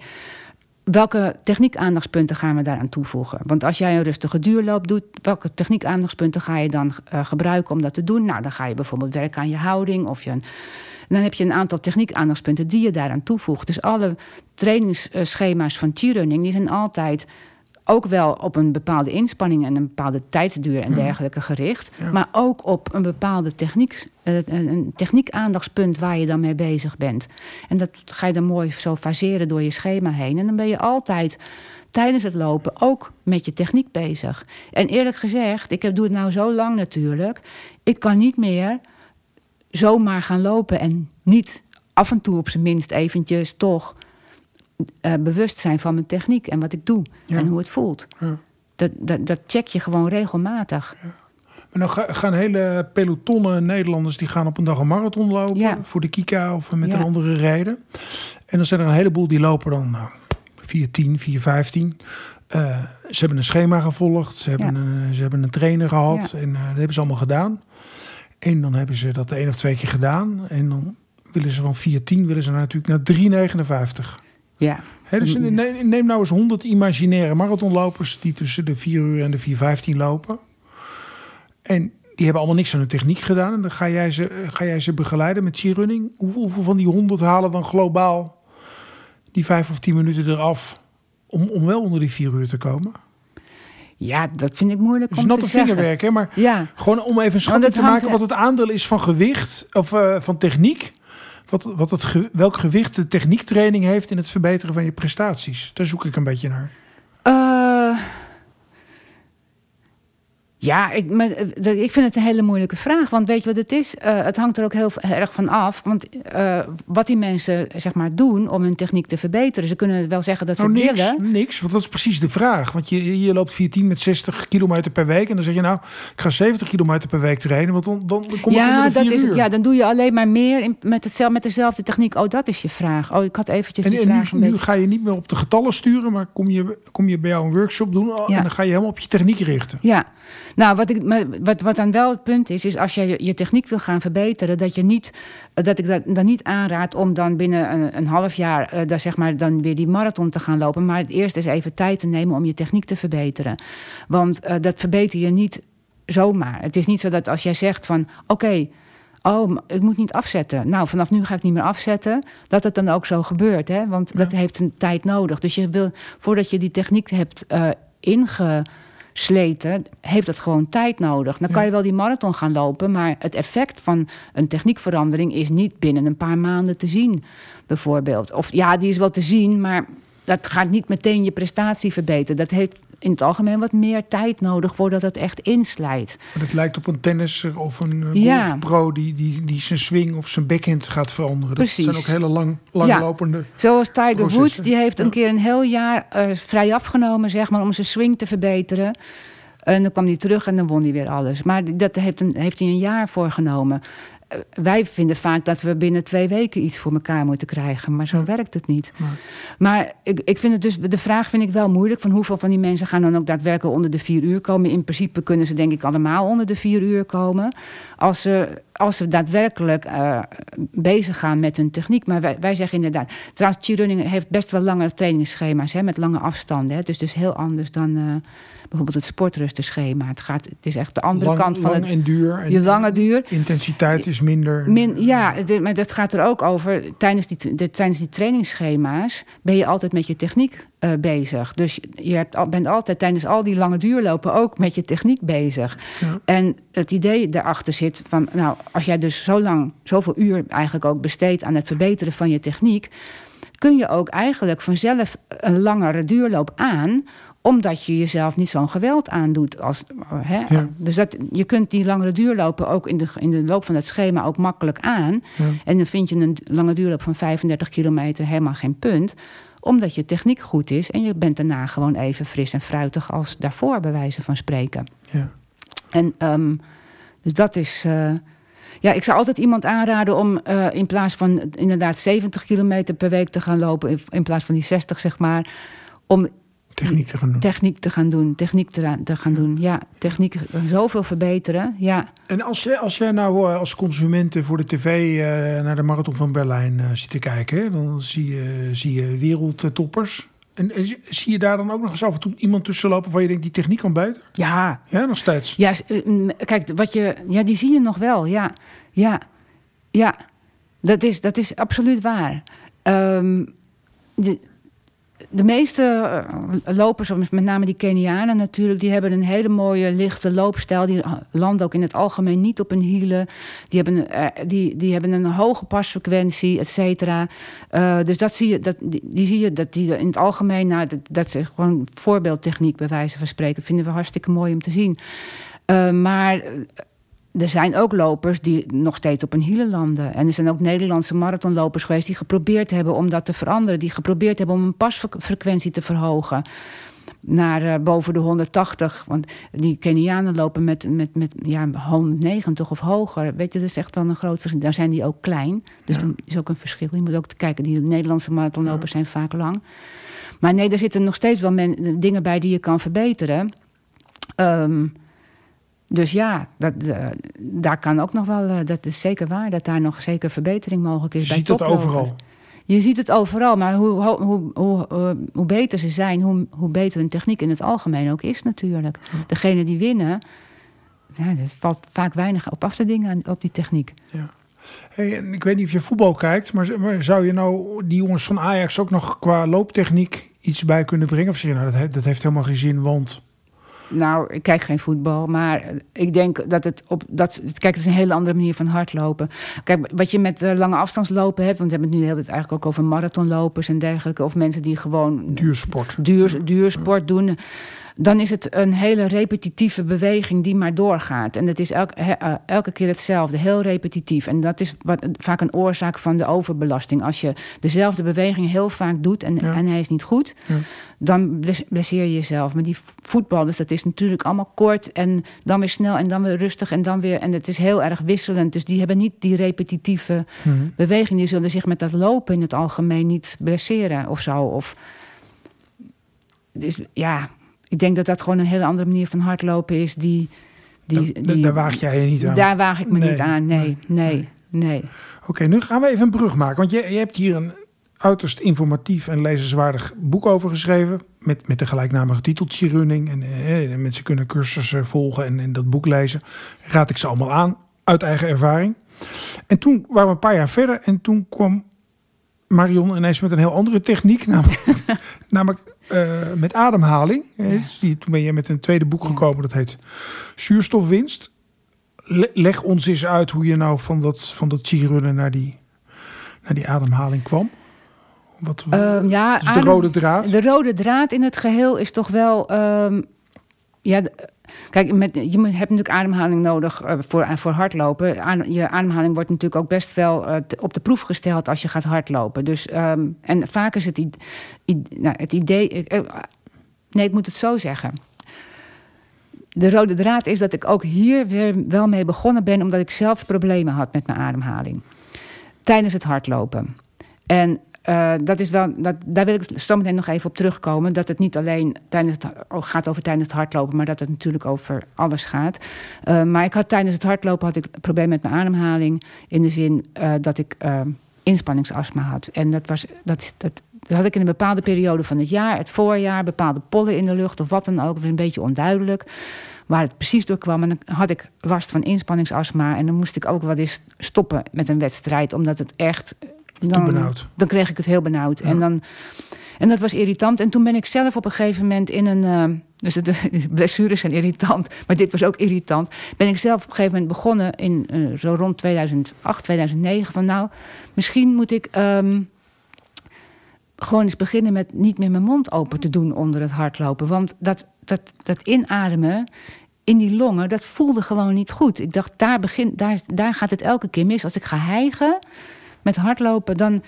welke techniekaandachtspunten gaan we daaraan toevoegen? Want als jij een rustige duurloop doet, welke techniekaandachtspunten ga je dan uh, gebruiken om dat te doen? Nou, dan ga je bijvoorbeeld werken aan je houding of je. dan heb je een aantal techniekaandachtspunten die je daaraan toevoegt. Dus alle trainingsschema's van T-running die zijn altijd ook wel op een bepaalde inspanning en een bepaalde tijdsduur en dergelijke gericht. Maar ook op een bepaalde techniek, eh, een techniekaandachtspunt waar je dan mee bezig bent. En dat ga je dan mooi zo faseren door je schema heen. En dan ben je altijd tijdens het lopen ook met je techniek bezig. En eerlijk gezegd, ik doe het nou zo lang natuurlijk. Ik kan niet meer zomaar gaan lopen en niet af en toe op zijn minst eventjes toch uh, bewust zijn van mijn techniek en wat ik doe en hoe het voelt. Ja. Dat, dat, dat check je gewoon regelmatig. Ja. Maar dan gaan hele pelotonnen Nederlanders die gaan op een dag een marathon lopen voor de Kika of met een andere rijden. En dan zijn er een heleboel die lopen dan nou, 410, 415. Uh, ze hebben een schema gevolgd, ze hebben, een, ze hebben een trainer gehad en uh, dat hebben ze allemaal gedaan. En dan hebben ze dat één of twee keer gedaan. En dan willen ze van 410 willen ze natuurlijk naar 3,59. Ja. dus neem nou eens 100 imaginaire marathonlopers die tussen de 4 uur en de 4.15 lopen. En die hebben allemaal niks aan hun techniek gedaan. En dan ga jij ze, ga jij ze begeleiden met G-running. Hoeveel, hoeveel van die 100 halen dan globaal die 5 of 10 minuten eraf om, om wel onder die 4 uur te komen? Ja, dat vind ik moeilijk. Het is natte vingerwerk, hè? Maar ja. gewoon om even een schatting te maken wat het aandeel is van gewicht of uh, van techniek wat, wat het welk gewicht de techniektraining heeft in het verbeteren van je prestaties. Daar zoek ik een beetje naar. Ja, ik, eh, ik vind het een hele moeilijke vraag. Want weet je wat het is? Uh, het hangt er ook heel erg van af. Want uh, wat die mensen zeg maar, doen om hun techniek te verbeteren. Ze kunnen wel zeggen dat ze nou, niks, willen. Niks, want dat is precies de vraag. Want je, je loopt 14 met 60 kilometer per week. En dan zeg je nou, ik ga 70 kilometer per week trainen. Want dan, dan, kom ja, ik dat is Ja, dan doe je alleen maar meer in, met, hetzelfde, met dezelfde techniek. Oh, dat is je vraag. Oh, ik had eventjes en, die en vraag. Nu, nu ga je niet meer op de getallen sturen. Maar kom je, kom je bij jou een workshop doen. Ja. En dan ga je helemaal op je techniek richten. Ja, nou, wat, ik, wat, wat dan wel het punt is, is als je je techniek wil gaan verbeteren, dat, je niet, dat ik dat dan niet aanraad om dan binnen een, een half jaar uh, daar zeg maar, dan weer die marathon te gaan lopen. Maar het eerst is even tijd te nemen om je techniek te verbeteren. Want uh, dat verbeter je niet zomaar. Het is niet zo dat als jij zegt van oké. Okay, Oh, ik moet niet afzetten. Nou, vanaf nu ga ik niet meer afzetten. Dat het dan ook zo gebeurt. Hè? Want ja. dat heeft een tijd nodig. Dus je wil, voordat je die techniek hebt uh, inge sleten, heeft dat gewoon tijd nodig. Dan kan je wel die marathon gaan lopen, maar het effect van een techniekverandering is niet binnen een paar maanden te zien, bijvoorbeeld. Of ja, die is wel te zien, maar dat gaat niet meteen je prestatie verbeteren. Dat heeft in het algemeen wat meer tijd nodig voordat het echt inslijt. Het lijkt op een tennisser of een eh, ja. golfpro die, die, die zijn swing of zijn backhand gaat veranderen. Precies. Dat zijn ook hele lang, langlopende. Ja. Zoals Tiger Woods, die heeft een keer een heel jaar uh, vrij afgenomen, zeg maar, om zijn swing te verbeteren. En dan kwam hij terug en dan won hij weer alles. Maar dat heeft, een, heeft hij een jaar voor genomen. Eh, wij vinden vaak dat we binnen twee weken iets voor elkaar moeten krijgen. Maar zo werkt het niet. Maar ik, ik vind het dus, de vraag vind ik wel moeilijk. Van hoeveel van die mensen gaan dan ook daadwerkelijk onder de vier uur komen. In principe kunnen ze denk ik allemaal onder de vier uur komen. Als ze, als ze daadwerkelijk uh, bezig gaan met hun techniek. Maar wij, wij zeggen inderdaad. Trouwens, running heeft best wel lange trainingsschema's. Hè, met lange afstanden. Hè, dus dus heel anders dan... Uh, bijvoorbeeld het sportrustenschema. Het, gaat, het is echt de andere kant van lang het. en duur. En je lange duur. Intensiteit is minder. Min, ja, maar dat gaat er ook over. Tijdens die, de, tijdens die trainingsschema's ben je altijd met je techniek uh, bezig. Dus je hebt, bent altijd tijdens al die lange duurlopen ook met je techniek bezig. Ja. En het idee daarachter zit van, nou, als jij dus zo lang, zoveel uur eigenlijk ook besteedt aan het verbeteren van je techniek, kun je ook eigenlijk vanzelf een langere duurloop aan omdat je jezelf niet zo'n geweld aandoet. Als, hè? Dus dat, je kunt die langere duurlopen ook in de, in de loop van het schema ook makkelijk aan. Ja. En dan vind je een lange duurloop van 35 kilometer helemaal geen punt omdat je techniek goed is en je bent daarna gewoon even fris en fruitig als daarvoor, bij wijze van spreken. Ja. En um, dus dat is. Uh, ja, ik zou altijd iemand aanraden om uh, in plaats van inderdaad 70 kilometer per week te gaan lopen, in, in plaats van die 60 zeg maar, om Techniek te gaan doen. Techniek te gaan doen, techniek te, te gaan doen. Ja, techniek zoveel verbeteren. Ja. En als, jij, als jij nou eh, als consument voor de tv uh, naar de Marathon van Berlijn uh, zit te kijken, dan zie je, zie je wereldtoppers. En zie je daar dan ook nog eens af en toe iemand tussen lopen waar je denkt die techniek kan buiten? Ja. Ja, nog steeds. Ja, kijk, wat je, ja, die zie je nog wel. Ja, ja, ja. Dat is, dat is absoluut waar. Um, de, de meeste eh, lopers, met name die Kenianen natuurlijk, die hebben een hele mooie lichte loopstijl. Die landen ook in het algemeen niet op hun hielen. Die hebben, uh, die, die hebben een hoge pasfrequentie, et cetera. Uh, dus dat zie je, dat, die, zie je dat die in het algemeen, nou, dat, dat gewoon voorbeeldtechniek bij wijze van spreken. Vinden we hartstikke mooi om te zien. maar er zijn ook lopers die nog steeds op een hielen landen. En er zijn ook Nederlandse marathonlopers geweest die geprobeerd hebben om dat te veranderen. Die geprobeerd hebben om een pasfrequentie te verhogen naar uh, boven de 180. Want die Kenianen lopen met, met, met ja, 190 of hoger. Weet je, dat is echt wel een groot verschil. Daar zijn die ook klein. Dus ja. dat is ook een verschil. Je moet ook kijken, die Nederlandse marathonlopers ja. zijn vaak lang. Maar nee, er zitten nog steeds wel men, dingen bij die je kan verbeteren. Um, dus ja, dat, uh, daar kan ook nog wel, uh, dat is zeker waar, dat daar nog zeker verbetering mogelijk is. Je bij ziet het overal. Je ziet het overal, maar hoe, hoe, hoe, hoe, uh, hoe beter ze zijn, hoe, hoe beter hun techniek in het algemeen ook is natuurlijk. Ja. Degene die winnen, ja, dat valt vaak weinig op af te dingen op die techniek. Ja. Hey, en ik weet niet of je voetbal kijkt, maar, maar zou je nou die jongens van Ajax ook nog qua looptechniek iets bij kunnen brengen? Of zeg je nou, dat, dat heeft helemaal geen zin, want nou, ik kijk geen voetbal, maar ik denk dat het op dat. Kijk, het is een hele andere manier van hardlopen. Kijk, wat je met uh, lange afstandslopen hebt, want we hebben het nu heel tijd eigenlijk ook over marathonlopers en dergelijke, of mensen die gewoon. Duursport. Duur, duursport doen dan is het een hele repetitieve beweging die maar doorgaat. En het is elke, he, elke keer hetzelfde, heel repetitief. En dat is wat, vaak een oorzaak van de overbelasting. Als je dezelfde beweging heel vaak doet en, ja. en hij is niet goed, ja. dan blesseer je jezelf. Maar die voetballers, dat is natuurlijk allemaal kort en dan weer snel en dan weer rustig en dan weer. En het is heel erg wisselend. Dus die hebben niet die repetitieve mm-hmm. beweging. Die zullen zich met dat lopen in het algemeen niet blesseren of zo. Of, dus ja, ik denk dat dat gewoon een hele andere manier van hardlopen is. Die, die, die, daar waag jij je niet aan. Daar waag ik me nee, niet aan, nee, nee, nee. Oké, okay, nu gaan we even een brug maken. Want je, je hebt hier een uiterst informatief en lezenswaardig boek over geschreven. Met, met de gelijknamige titel Running. En eh, mensen kunnen cursussen volgen en, en dat boek lezen. Raad ik ze allemaal aan, uit eigen ervaring. En toen waren we een paar jaar verder en toen kwam Marion ineens met een heel andere techniek. Namelijk, namelijk met ademhaling. Die, toen ben je met een tweede boek gekomen, dat heet Zuurstofwinst. Le leg ons eens uit hoe je nou van dat, van dat cheerunnen naar die, naar die ademhaling kwam. Wat, Ehm, ja, dus de rode draad? De rode draad in het geheel is toch wel. ehm, ja, kijk, je hebt natuurlijk ademhaling nodig eh, voor, voor hardlopen. Je ademhaling wordt natuurlijk ook best wel eh, op de proef gesteld als je gaat hardlopen. Dus, ehm, en vaak is het, nou, het idee. eh, eh, nee, ik moet het zo zeggen. De rode draad is dat ik ook hier weer wel mee begonnen ben, omdat ik zelf problemen had met mijn ademhaling. Tijdens het hardlopen. En eh, dat is wel, dat, daar wil ik zo meteen nog even op terugkomen. Dat het niet alleen tijdens het, oh, gaat over tijdens het hardlopen, maar dat het natuurlijk over alles gaat. Eh, maar ik had tijdens het hardlopen had ik een probleem met mijn ademhaling. In de zin eh, dat ik inspanningsastma had. En dat, was, dat, dat, dat had ik in een bepaalde periode van het jaar, het voorjaar, bepaalde pollen in de lucht of wat dan ook. Het was een beetje onduidelijk waar het precies door kwam. En dan had ik last van inspanningsastma. En dan moest ik ook wel eens stoppen met een wedstrijd, omdat het echt. Dan, benauwd. dan kreeg ik het heel benauwd. Ja. En, dan, en dat was irritant. En toen ben ik zelf op een gegeven moment in een. eh, dus de blessures zijn irritant, maar dit was ook irritant. Ben ik zelf op een gegeven moment begonnen in eh, zo rond 2008, 2009. Van nou, misschien moet ik ehm, gewoon eens beginnen met niet meer mijn mond open te doen onder het hardlopen. Want dat, dat, dat inademen in die longen, dat voelde gewoon niet goed. Ik dacht, daar, begin, daar, daar gaat het elke keer mis. Als ik ga hijgen met hardlopen, dan,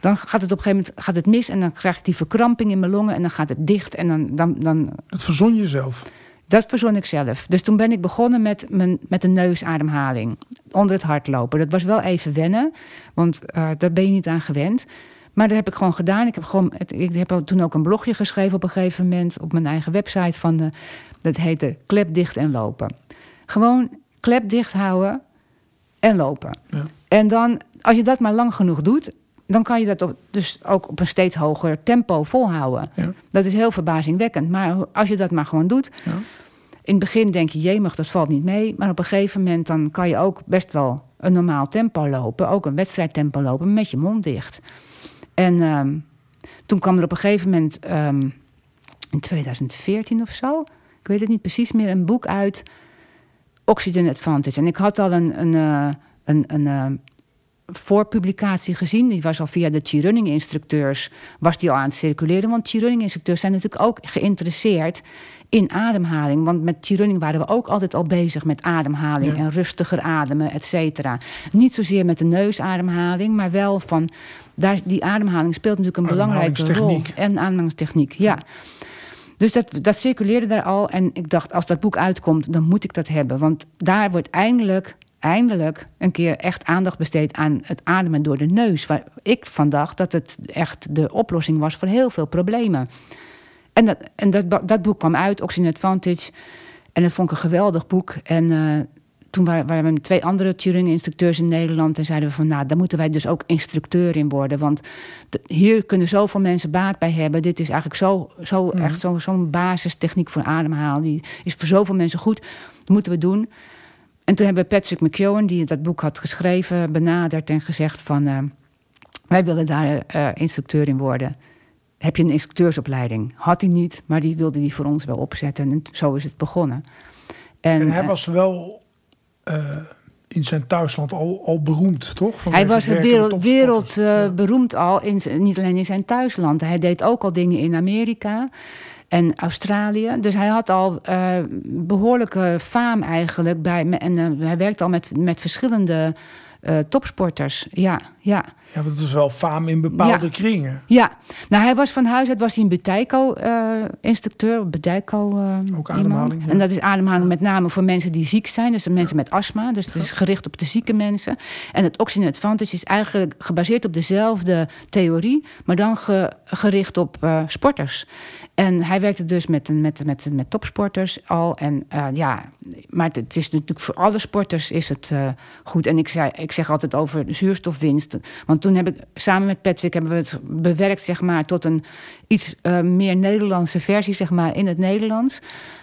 dan gaat het op een gegeven moment gaat het mis. En dan krijg ik die verkramping in mijn longen en dan gaat het dicht. En dan, dan, dan, Dat verzon je zelf. dat verzon ik zelf. Dus toen ben ik begonnen met, mijn, met een neusademhaling. Onder het hardlopen. Dat was wel even wennen. Want eh, daar ben je niet aan gewend. Maar dat heb ik gewoon gedaan. Ik heb, gewoon, ik heb toen ook een blogje geschreven op een gegeven moment. Op mijn eigen website. Van de, dat heette klep dicht en lopen. Gewoon klep dicht houden en lopen. Ja. En dan, als je dat maar lang genoeg doet... dan kan je dat op, dus ook op een steeds hoger tempo volhouden. Ja. Dat is heel verbazingwekkend. Maar als je dat maar gewoon doet... Ja. In het begin denk je, jemig, dat valt niet mee. Maar op een gegeven moment dan kan je ook best wel een normaal tempo lopen. Ook een wedstrijdtempo lopen met je mond dicht. En ehm, toen kwam er op een gegeven moment, ehm, in 2014 of zo... ik weet het niet precies meer, een boek uit... Oxygen Advantage. En ik had al een, een, eh, een, een eh, voorpublicatie gezien. Die was al via de T-running instructeurs was die al aan het circuleren. Want T-running instructeurs zijn natuurlijk ook geïnteresseerd in ademhaling. Want met T-running waren we ook altijd al bezig met ademhaling Ja. en rustiger ademen, et cetera. Niet zozeer met de neusademhaling, maar wel van daar, die ademhaling speelt natuurlijk een belangrijke rol. En ademhalingstechniek, ja. Dus dat, dat circuleerde daar al. En ik dacht, als dat boek uitkomt, dan moet ik dat hebben. Want daar wordt eindelijk, eindelijk een keer echt aandacht besteed aan het ademen door de neus. Waar ik van dacht dat het echt de oplossing was voor heel veel problemen. En dat, en dat, dat boek kwam uit, Oxygen Advantage. En dat vond ik een geweldig boek. En eh, toen waren, waren we twee andere Turing-instructeurs in Nederland. En zeiden we van, nou, daar moeten wij dus ook instructeur in worden. Want de- hier kunnen zoveel mensen baat bij hebben. Dit is eigenlijk zo, zo, Mhm. echt zo, zo'n basistechniek voor ademhalen. Die is voor zoveel mensen goed. Dat moeten we doen. En toen hebben we Patrick McKeown, die dat boek had geschreven, benaderd en gezegd van... eh, wij willen daar eh, instructeur in worden. Heb je een instructeursopleiding? Had hij niet, maar die wilde die voor ons wel opzetten. En zo is het begonnen. En hij eh, was wel in zijn thuisland al, al beroemd, toch? Hij was het wereld, wereld Ja. beroemd al, in, niet alleen in zijn thuisland. Hij deed ook al dingen in Amerika en Australië. Dus hij had al eh, behoorlijke faam eigenlijk. Bij, en eh, hij werkte al met, met verschillende eh, topsporters. Ja, ja. Ja, dat is wel faam in bepaalde Ja. kringen. Ja, nou hij was van huis uit was hij een Buteiko-instructeur. Buteiko eh, Ook ademhaling, ja. En dat is ademhaling met name voor mensen die ziek zijn. Dus de mensen met astma. Dus het is gericht op de zieke mensen. En het Oxygen Advantage is eigenlijk gebaseerd op dezelfde theorie. Maar dan ge- gericht op eh, sporters. En hij werkte dus met, een- met, met, met topsporters al. En eh, ja, maar het, is natuurlijk voor alle sporters is het eh, goed. En ik, zei, ik zeg altijd over zuurstofwinst. Want toen heb ik samen met Patrick hebben we het bewerkt, zeg maar, tot een iets eh, meer Nederlandse versie, zeg maar, in het Nederlands.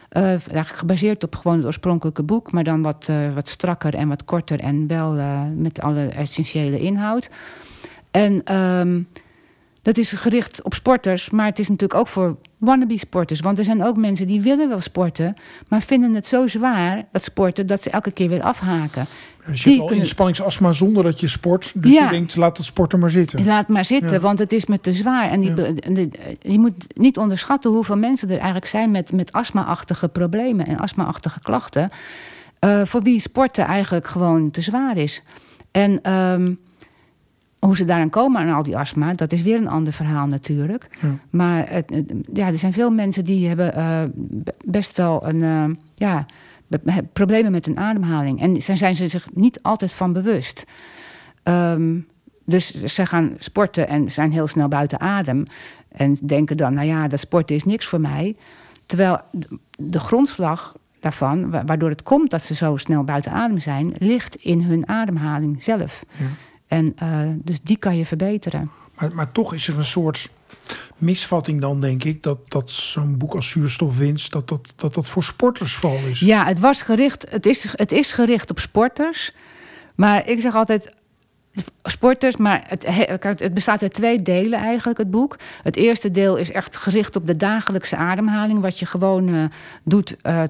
Eh, gebaseerd op gewoon het oorspronkelijke boek, maar dan wat, eh, wat strakker en wat korter en wel met alle essentiële inhoud. En ehm, dat is gericht op sporters, maar het is natuurlijk ook voor wannabe sporters. Want er zijn ook mensen die willen wel sporten, maar vinden het zo zwaar, dat sporten, dat ze elke keer weer afhaken. Dus je hebt al inspanningsastma zonder dat je sport. Dus je denkt, laat het sporten maar zitten. Laat maar zitten, want het is me te zwaar. En die, je moet niet onderschatten hoeveel mensen er eigenlijk zijn met, met astma-achtige problemen en astma-achtige klachten. Uh, voor wie sporten eigenlijk gewoon te zwaar is. En um, hoe ze daaraan komen aan al die astma, dat is weer een ander verhaal natuurlijk. Ja. Maar het, ja, er zijn veel mensen die hebben uh, best wel een, uh, ja, problemen met hun ademhaling. En daar zijn ze zich niet altijd van bewust. Um, dus ze gaan sporten en zijn heel snel buiten adem. En denken dan, nou ja, dat sporten is niks voor mij. Terwijl de grondslag daarvan, waardoor het komt dat ze zo snel buiten adem zijn, ligt in hun ademhaling zelf. Ja. En uh, dus die kan je verbeteren. Maar, maar toch is er een soort misvatting dan, denk ik, dat, dat zo'n boek als Zuurstofwinst, dat dat, dat dat voor sporters vooral is. Ja, het, was gericht, het, is, het is gericht op sporters. Maar ik zeg altijd, sporters, maar het, het, bestaat uit twee delen eigenlijk, het boek. Het eerste deel is echt gericht op de dagelijkse ademhaling, wat je gewoon uh, doet uh,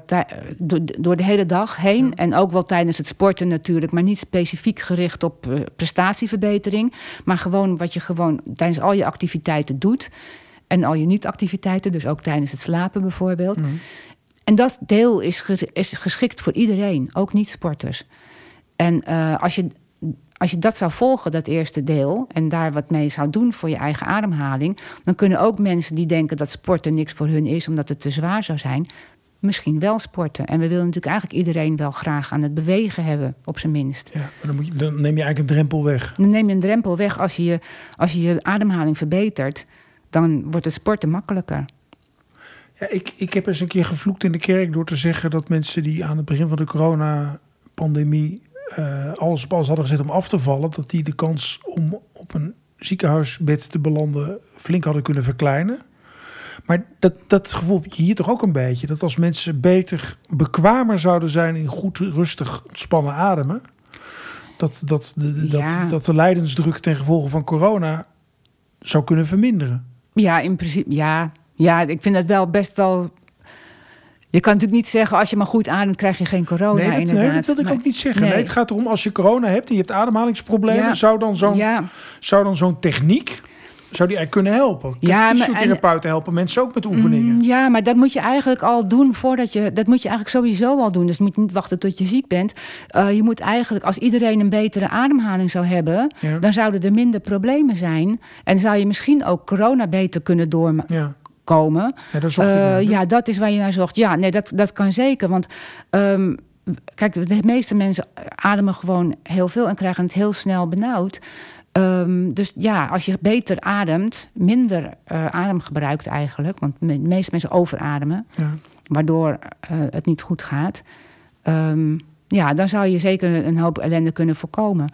door de hele dag heen. En ook wel tijdens het sporten natuurlijk, maar niet specifiek gericht op uh, prestatieverbetering. Maar gewoon wat je gewoon tijdens al je activiteiten doet. En al je niet-activiteiten, dus ook tijdens het slapen bijvoorbeeld. Mm. En dat deel is, is geschikt voor iedereen, ook niet-sporters. En als je als je dat zou volgen, dat eerste deel, en daar wat mee zou doen voor je eigen ademhaling, dan kunnen ook mensen die denken dat sporten niks voor hun is, omdat het te zwaar zou zijn, misschien wel sporten. En we willen natuurlijk eigenlijk iedereen wel graag aan het bewegen hebben, op zijn minst. Ja, maar dan, moet je, dan neem je eigenlijk een drempel weg. Dan neem je een drempel weg als je je, als je, je ademhaling verbetert, dan wordt het sporten makkelijker. Ja, ik, ik heb eens een keer gevloekt in de kerk door te zeggen dat mensen die aan het begin van de coronapandemie uh, alles op alles hadden gezet om af te vallen, dat die de kans om op een ziekenhuisbed te belanden flink hadden kunnen verkleinen. Maar dat, dat gevoel heb je hier toch ook een beetje. Dat als mensen beter, bekwamer zouden zijn in goed, rustig, ontspannen ademen. Dat, dat, de, dat, dat de lijdensdruk ten gevolge van corona zou kunnen verminderen. Ja, in principe, ja. Ja, ik vind dat wel best wel je kan natuurlijk niet zeggen, als je maar goed ademt, krijg je geen corona. Nee, dat, inderdaad. Nee, dat wil ik ook niet zeggen. Nee. het gaat erom, als je corona hebt en je hebt ademhalingsproblemen, zou dan zo'n zou dan zo'n techniek. Zou die eigenlijk kunnen helpen? ja, fysiotherapeuten helpen mensen ook met oefeningen. Mm, ja, maar dat moet je eigenlijk al doen voordat je. Dat moet je eigenlijk sowieso al doen. Dus moet je niet wachten tot je ziek bent. Uh, je moet eigenlijk, als iedereen een betere ademhaling zou hebben, dan zouden er minder problemen zijn. En zou je misschien ook corona beter kunnen door, ja komen. Ja, dat, uh, ja, dat is waar je naar zocht. Ja, nee, dat, dat kan zeker. Want um, kijk, de meeste mensen ademen gewoon heel veel en krijgen het heel snel benauwd. Um, dus ja, als je beter ademt, minder uh, adem gebruikt eigenlijk. Want de meeste mensen overademen, ja. waardoor uh, het niet goed gaat. Um, ja, dan zou je zeker een hoop ellende kunnen voorkomen.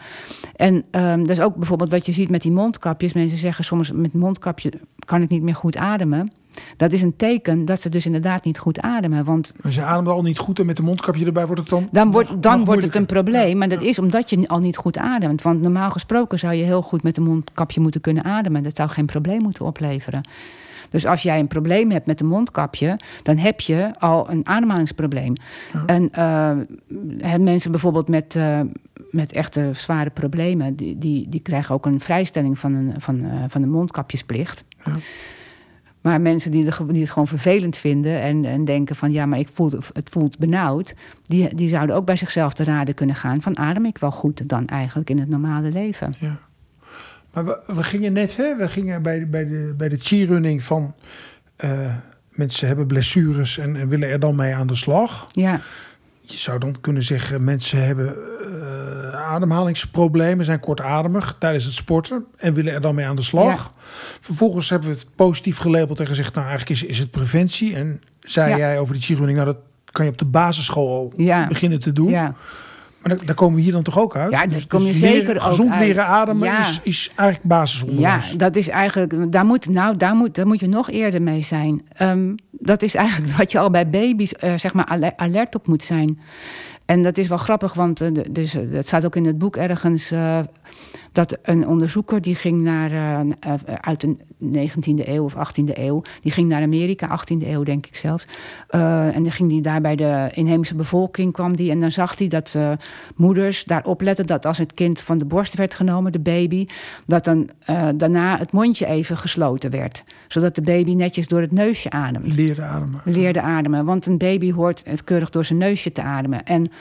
En um, dat is ook bijvoorbeeld wat je ziet met die mondkapjes. Mensen zeggen soms met mondkapje kan ik niet meer goed ademen. Dat is een teken dat ze dus inderdaad niet goed ademen. Want Als je ademt al niet goed en met een mondkapje erbij wordt het dan. Dan wordt, dan wordt het een probleem. maar dat is omdat je al niet goed ademt. Want normaal gesproken zou je heel goed met een mondkapje moeten kunnen ademen. Dat zou geen probleem moeten opleveren. Dus als jij een probleem hebt met een mondkapje, dan heb je al een ademhalingsprobleem. En uh, mensen bijvoorbeeld met, uh, met echte zware problemen, die, die, die krijgen ook een vrijstelling van, een, van, uh, van de mondkapjesplicht. Ja. Maar mensen die, de, die, het gewoon vervelend vinden en, en denken van ja, maar ik voel, het voelt benauwd, die, die zouden ook bij zichzelf te raden kunnen gaan van adem ik wel goed dan eigenlijk in het normale leven. Ja. Maar we, we gingen net, hè, we gingen bij, bij de, bij de cheerrunning van uh, mensen hebben blessures en, en, willen er dan mee aan de slag. Ja. Je zou dan kunnen zeggen, mensen hebben uh, ademhalingsproblemen, zijn kortademig tijdens het sporten en willen er dan mee aan de slag. Ja. Vervolgens hebben we het positief gelabeld en gezegd, nou eigenlijk is, is het preventie. En zei ja. jij over de cheerrunning, nou dat kan je op de basisschool al ja. beginnen te doen. Ja. Maar daar, komen we hier dan toch ook uit? Ja, dus kom je dus zeker leren, Gezond leren ademen is, is eigenlijk basisonderwijs. Ja, dat is eigenlijk... Daar moet, nou, daar moet, daar moet je nog eerder mee zijn. Um, dat is eigenlijk wat je al bij baby's uh, zeg maar alert op moet zijn. En dat is wel grappig, want uh, dus, dat staat ook in het boek ergens... Uh, dat een onderzoeker die ging naar, uh, uit de 19e eeuw of 18e eeuw, die ging naar Amerika, 18e eeuw denk ik zelfs. Uh, en dan ging die daar bij de inheemse bevolking kwam die en dan zag hij dat moeders daar opletten dat als het kind van de borst werd genomen, de baby, dat dan daarna het mondje even gesloten werd, zodat de baby netjes door het neusje ademt. Leerde ademen. Leerde ademen, want een baby hoort het keurig door zijn neusje te ademen. En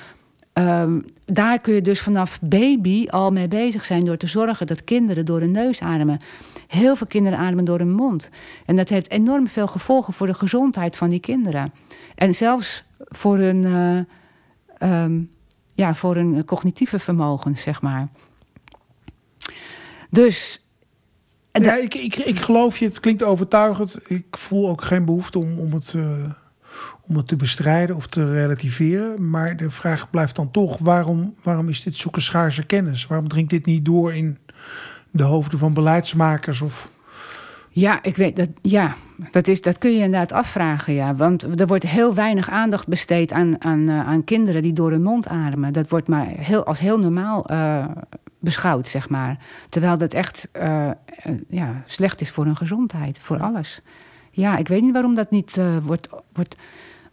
Um, daar kun je dus vanaf baby al mee bezig zijn door te zorgen dat kinderen door hun neus ademen. Heel veel kinderen ademen door hun mond. En dat heeft enorm veel gevolgen voor de gezondheid van die kinderen. En zelfs voor hun, uh, um, ja, voor hun cognitieve vermogen, zeg maar. Dus. Ja, ik, ik, ik geloof je, het klinkt overtuigend. Ik voel ook geen behoefte om, om het. Uh om het te bestrijden of te relativeren. Maar de vraag blijft dan toch: waarom, waarom is dit zulke schaarse kennis? Waarom dringt dit niet door in de hoofden van beleidsmakers? Of... Ja, ik weet dat. Ja, dat, is, dat kun je inderdaad afvragen. Ja. Want er wordt heel weinig aandacht besteed aan, aan, eh, aan kinderen die door hun mond ademen. Dat wordt maar heel, als heel normaal uh, beschouwd, zeg maar. Terwijl dat echt uh, ja, slecht is voor hun gezondheid, voor alles. Ja, ik weet niet waarom dat niet wordt, wordt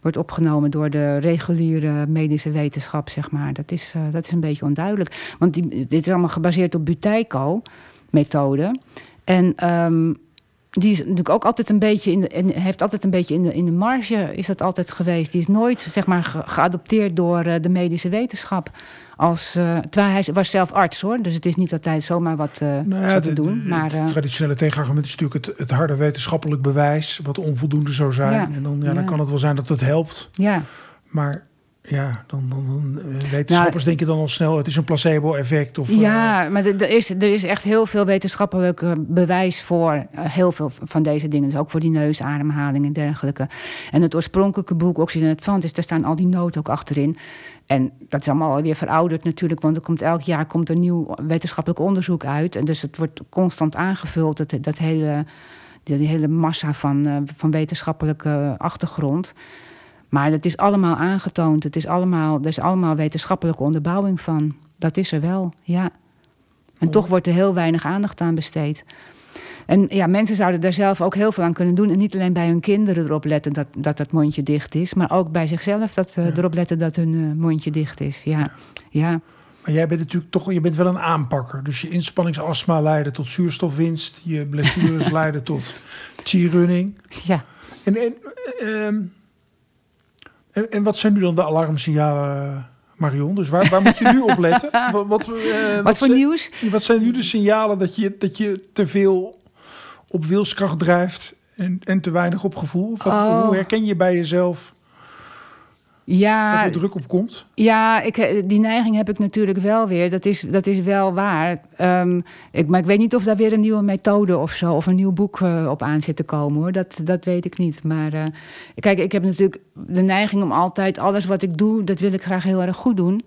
wordt opgenomen door de reguliere medische wetenschap, zeg maar. Dat is, uh, dat is een beetje onduidelijk. Want die, dit is allemaal gebaseerd op Buteiko-methode. En um, die is natuurlijk ook altijd een beetje in de, en heeft altijd een beetje in de, in de marge is dat altijd geweest. Die is nooit zeg maar geadopteerd door uh, de medische wetenschap. Als, uh, terwijl hij was zelf arts hoor, dus het is niet altijd zomaar wat uh, nou ja, doen. De, maar, het traditionele tegenargument is natuurlijk het, het harde wetenschappelijk bewijs, wat onvoldoende zou zijn. Ja, en dan, ja, dan kan het wel zijn dat het helpt. Ja. Maar ja, dan, dan, dan eh, wetenschappers nou, denken dan al snel... het is een placebo-effect. Of, ja, uh, maar er is, er is echt heel veel wetenschappelijk bewijs voor... Uh, heel veel van deze dingen. Dus ook voor die neusademhaling en dergelijke. En het oorspronkelijke boek Oxygen Advantage... daar staan al die noten ook achterin. En dat is allemaal alweer verouderd natuurlijk... want er komt elk jaar komt er nieuw wetenschappelijk onderzoek uit. En dus het wordt constant aangevuld, dat, dat hele, die, hele massa van, van wetenschappelijke achtergrond... Maar het is allemaal aangetoond. Het is allemaal, er is allemaal wetenschappelijke onderbouwing van. Dat is er wel, ja. En toch wordt er heel weinig aandacht aan besteed. En ja, mensen zouden daar zelf ook heel veel aan kunnen doen. En niet alleen bij hun kinderen erop letten dat dat, dat mondje dicht is. Maar ook bij zichzelf dat, uh, erop letten dat hun uh, mondje dicht is. Ja. ja. ja. Maar jij bent natuurlijk toch, je bent wel een aanpakker. Dus je inspanningsastma leiden tot zuurstofwinst. Je blessures leiden tot cheerrunning. Ja. En, en uh, en, en, wat zijn nu dan de alarmsignalen, Marion? Dus waar, waar moet je nu op letten? Wat, wat, uh, wat, voor nieuws? Wat zijn nu de signalen dat je, dat je te veel op wilskracht drijft en, en te weinig op gevoel? Wat, oh. Hoe herken je bij jezelf ja, dat er druk op komt? Ja, ik, eh, die neiging heb ik natuurlijk wel weer. Dat is, dat is wel waar. Um, ik, maar ik weet niet of daar weer een nieuwe methode of zo... of een nieuw boek uh, op aan zit te komen, hoor. Dat, dat weet ik niet. Maar uh, kijk, ik heb natuurlijk de neiging om altijd... alles wat ik doe, dat wil ik graag heel erg goed doen.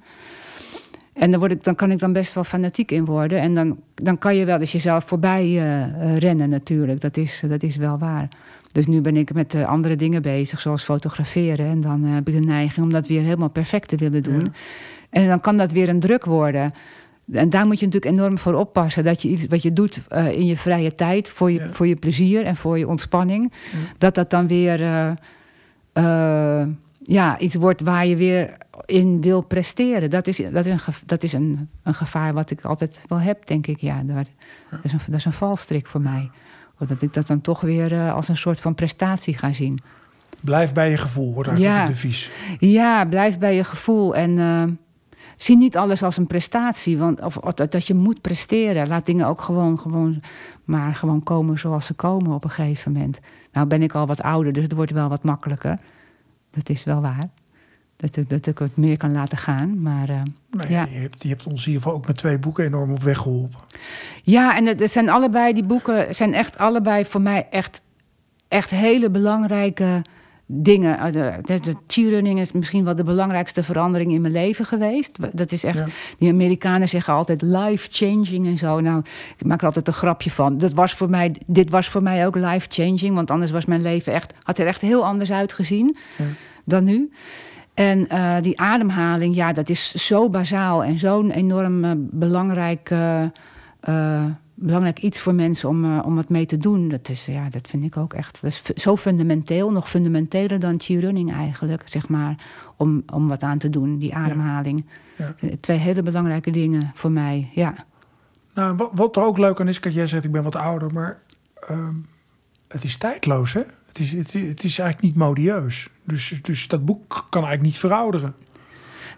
En dan, word ik, dan kan ik dan best wel fanatiek in worden. En dan, dan kan je wel eens jezelf voorbij uh, rennen natuurlijk. Dat is, dat is wel waar. Dus nu ben ik met uh, andere dingen bezig, zoals fotograferen. En dan uh, heb ik de neiging om dat weer helemaal perfect te willen doen. En dan kan dat weer een druk worden. En daar moet je natuurlijk enorm voor oppassen. Dat je iets wat je doet uh, in je vrije tijd, voor je, ja. voor je plezier en voor je ontspanning, ja. dat dat dan weer ja, iets wordt waar je weer in wil presteren. Dat is, dat is, een, dat is een, een gevaar wat ik altijd wel heb, denk ik. Ja, dat, is, een, dat is een valstrik voor mij dat ik dat dan toch weer uh, als een soort van prestatie ga zien. Blijf bij je gevoel, wordt eigenlijk ja. het devies. Ja, blijf bij je gevoel. En uh, zie niet alles als een prestatie. Want, of, of, dat je moet presteren. Laat dingen ook gewoon, gewoon, maar gewoon komen zoals ze komen op een gegeven moment. Nou ben ik al wat ouder, dus het wordt wel wat makkelijker. Dat is wel waar. Dat ik, dat ik het meer kan laten gaan. Maar, uh, nee, ja. je, hebt, je hebt ons in ieder geval ook met twee boeken enorm op weg geholpen. Ja, en het, zijn allebei, die boeken zijn echt allebei voor mij echt, echt hele belangrijke dingen. Eh, de, de cheerrunning is misschien wel de belangrijkste verandering in mijn leven geweest. Dat is echt, ja. die Amerikanen zeggen altijd life-changing en zo. Nou, ik maak er altijd een grapje van. Dat was voor mij, dit was voor mij ook life-changing, want anders was mijn leven echt, had er echt heel anders uitgezien ja. dan nu. En uh, die ademhaling, ja, dat is zo bazaal en zo'n enorm uh, belangrijk uh, eh, belangrijk iets voor mensen om, om wat mee te doen. Dat, is, ja, dat vind ik ook echt dat is zo fundamenteel. Nog fundamenteler dan running eigenlijk, zeg maar. Om, om wat aan te doen, die ademhaling. Ja. Ja. Twee hele belangrijke dingen voor mij, ja. Nou, wat, wat er ook leuk aan is, kijk, jij zegt ik ben wat ouder, maar ehm, het is tijdloos, hè? Het is, het, het, is eigenlijk niet modieus. Dus, dus dat boek kan eigenlijk niet verouderen.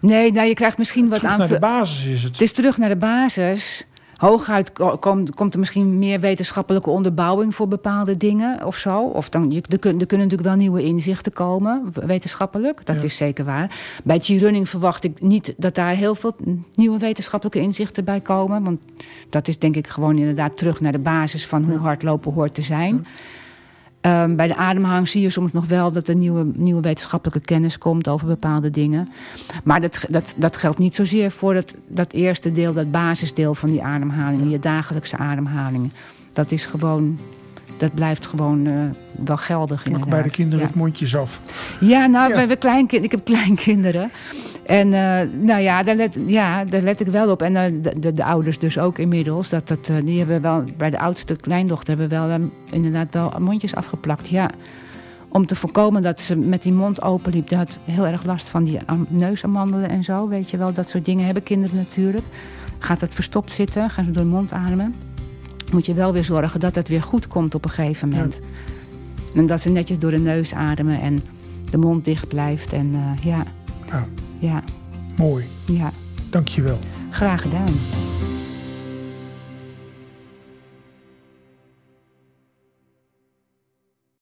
Nee, nou, je krijgt misschien wat terug aan. naar de basis is het. Het is terug naar de basis. Hooguit komt, komt er misschien meer wetenschappelijke onderbouwing voor bepaalde dingen of zo. Of dan, er, er kunnen natuurlijk wel nieuwe inzichten komen, wetenschappelijk. Dat is zeker waar. Bij G-running verwacht ik niet dat daar heel veel nieuwe wetenschappelijke inzichten bij komen. Want dat is denk ik gewoon inderdaad terug naar de basis van hoe hardlopen hoort te zijn. Um, bij de ademhaling zie je soms nog wel dat er nieuwe, nieuwe wetenschappelijke kennis komt over bepaalde dingen. Maar dat, dat, dat geldt niet zozeer voor dat, dat eerste deel, dat basisdeel van die ademhaling, je dagelijkse ademhaling. Dat is gewoon dat blijft gewoon uh, wel geldig. Ook bij de kinderen ja. het mondjes af. Ja, nou, ja. Kleinkind, ik heb kleinkinderen. En uh, nou ja daar, let, ja, daar let ik wel op. En uh, de, de, de, ouders dus ook inmiddels. Dat, dat, die hebben wel, bij de oudste kleindochter hebben wel inderdaad wel mondjes afgeplakt. Ja. Om te voorkomen dat ze met die mond open liep. Die had heel erg last van die neusamandelen en zo. Weet je wel, dat soort dingen hebben kinderen natuurlijk. Gaat het verstopt zitten, gaan ze door de mond ademen moet je wel weer zorgen dat het weer goed komt op een gegeven moment. Ja. En dat ze netjes door de neus ademen en de mond dicht blijft. En uh, ja. Nou, ja. Mooi. Ja. Dank je wel. Graag gedaan.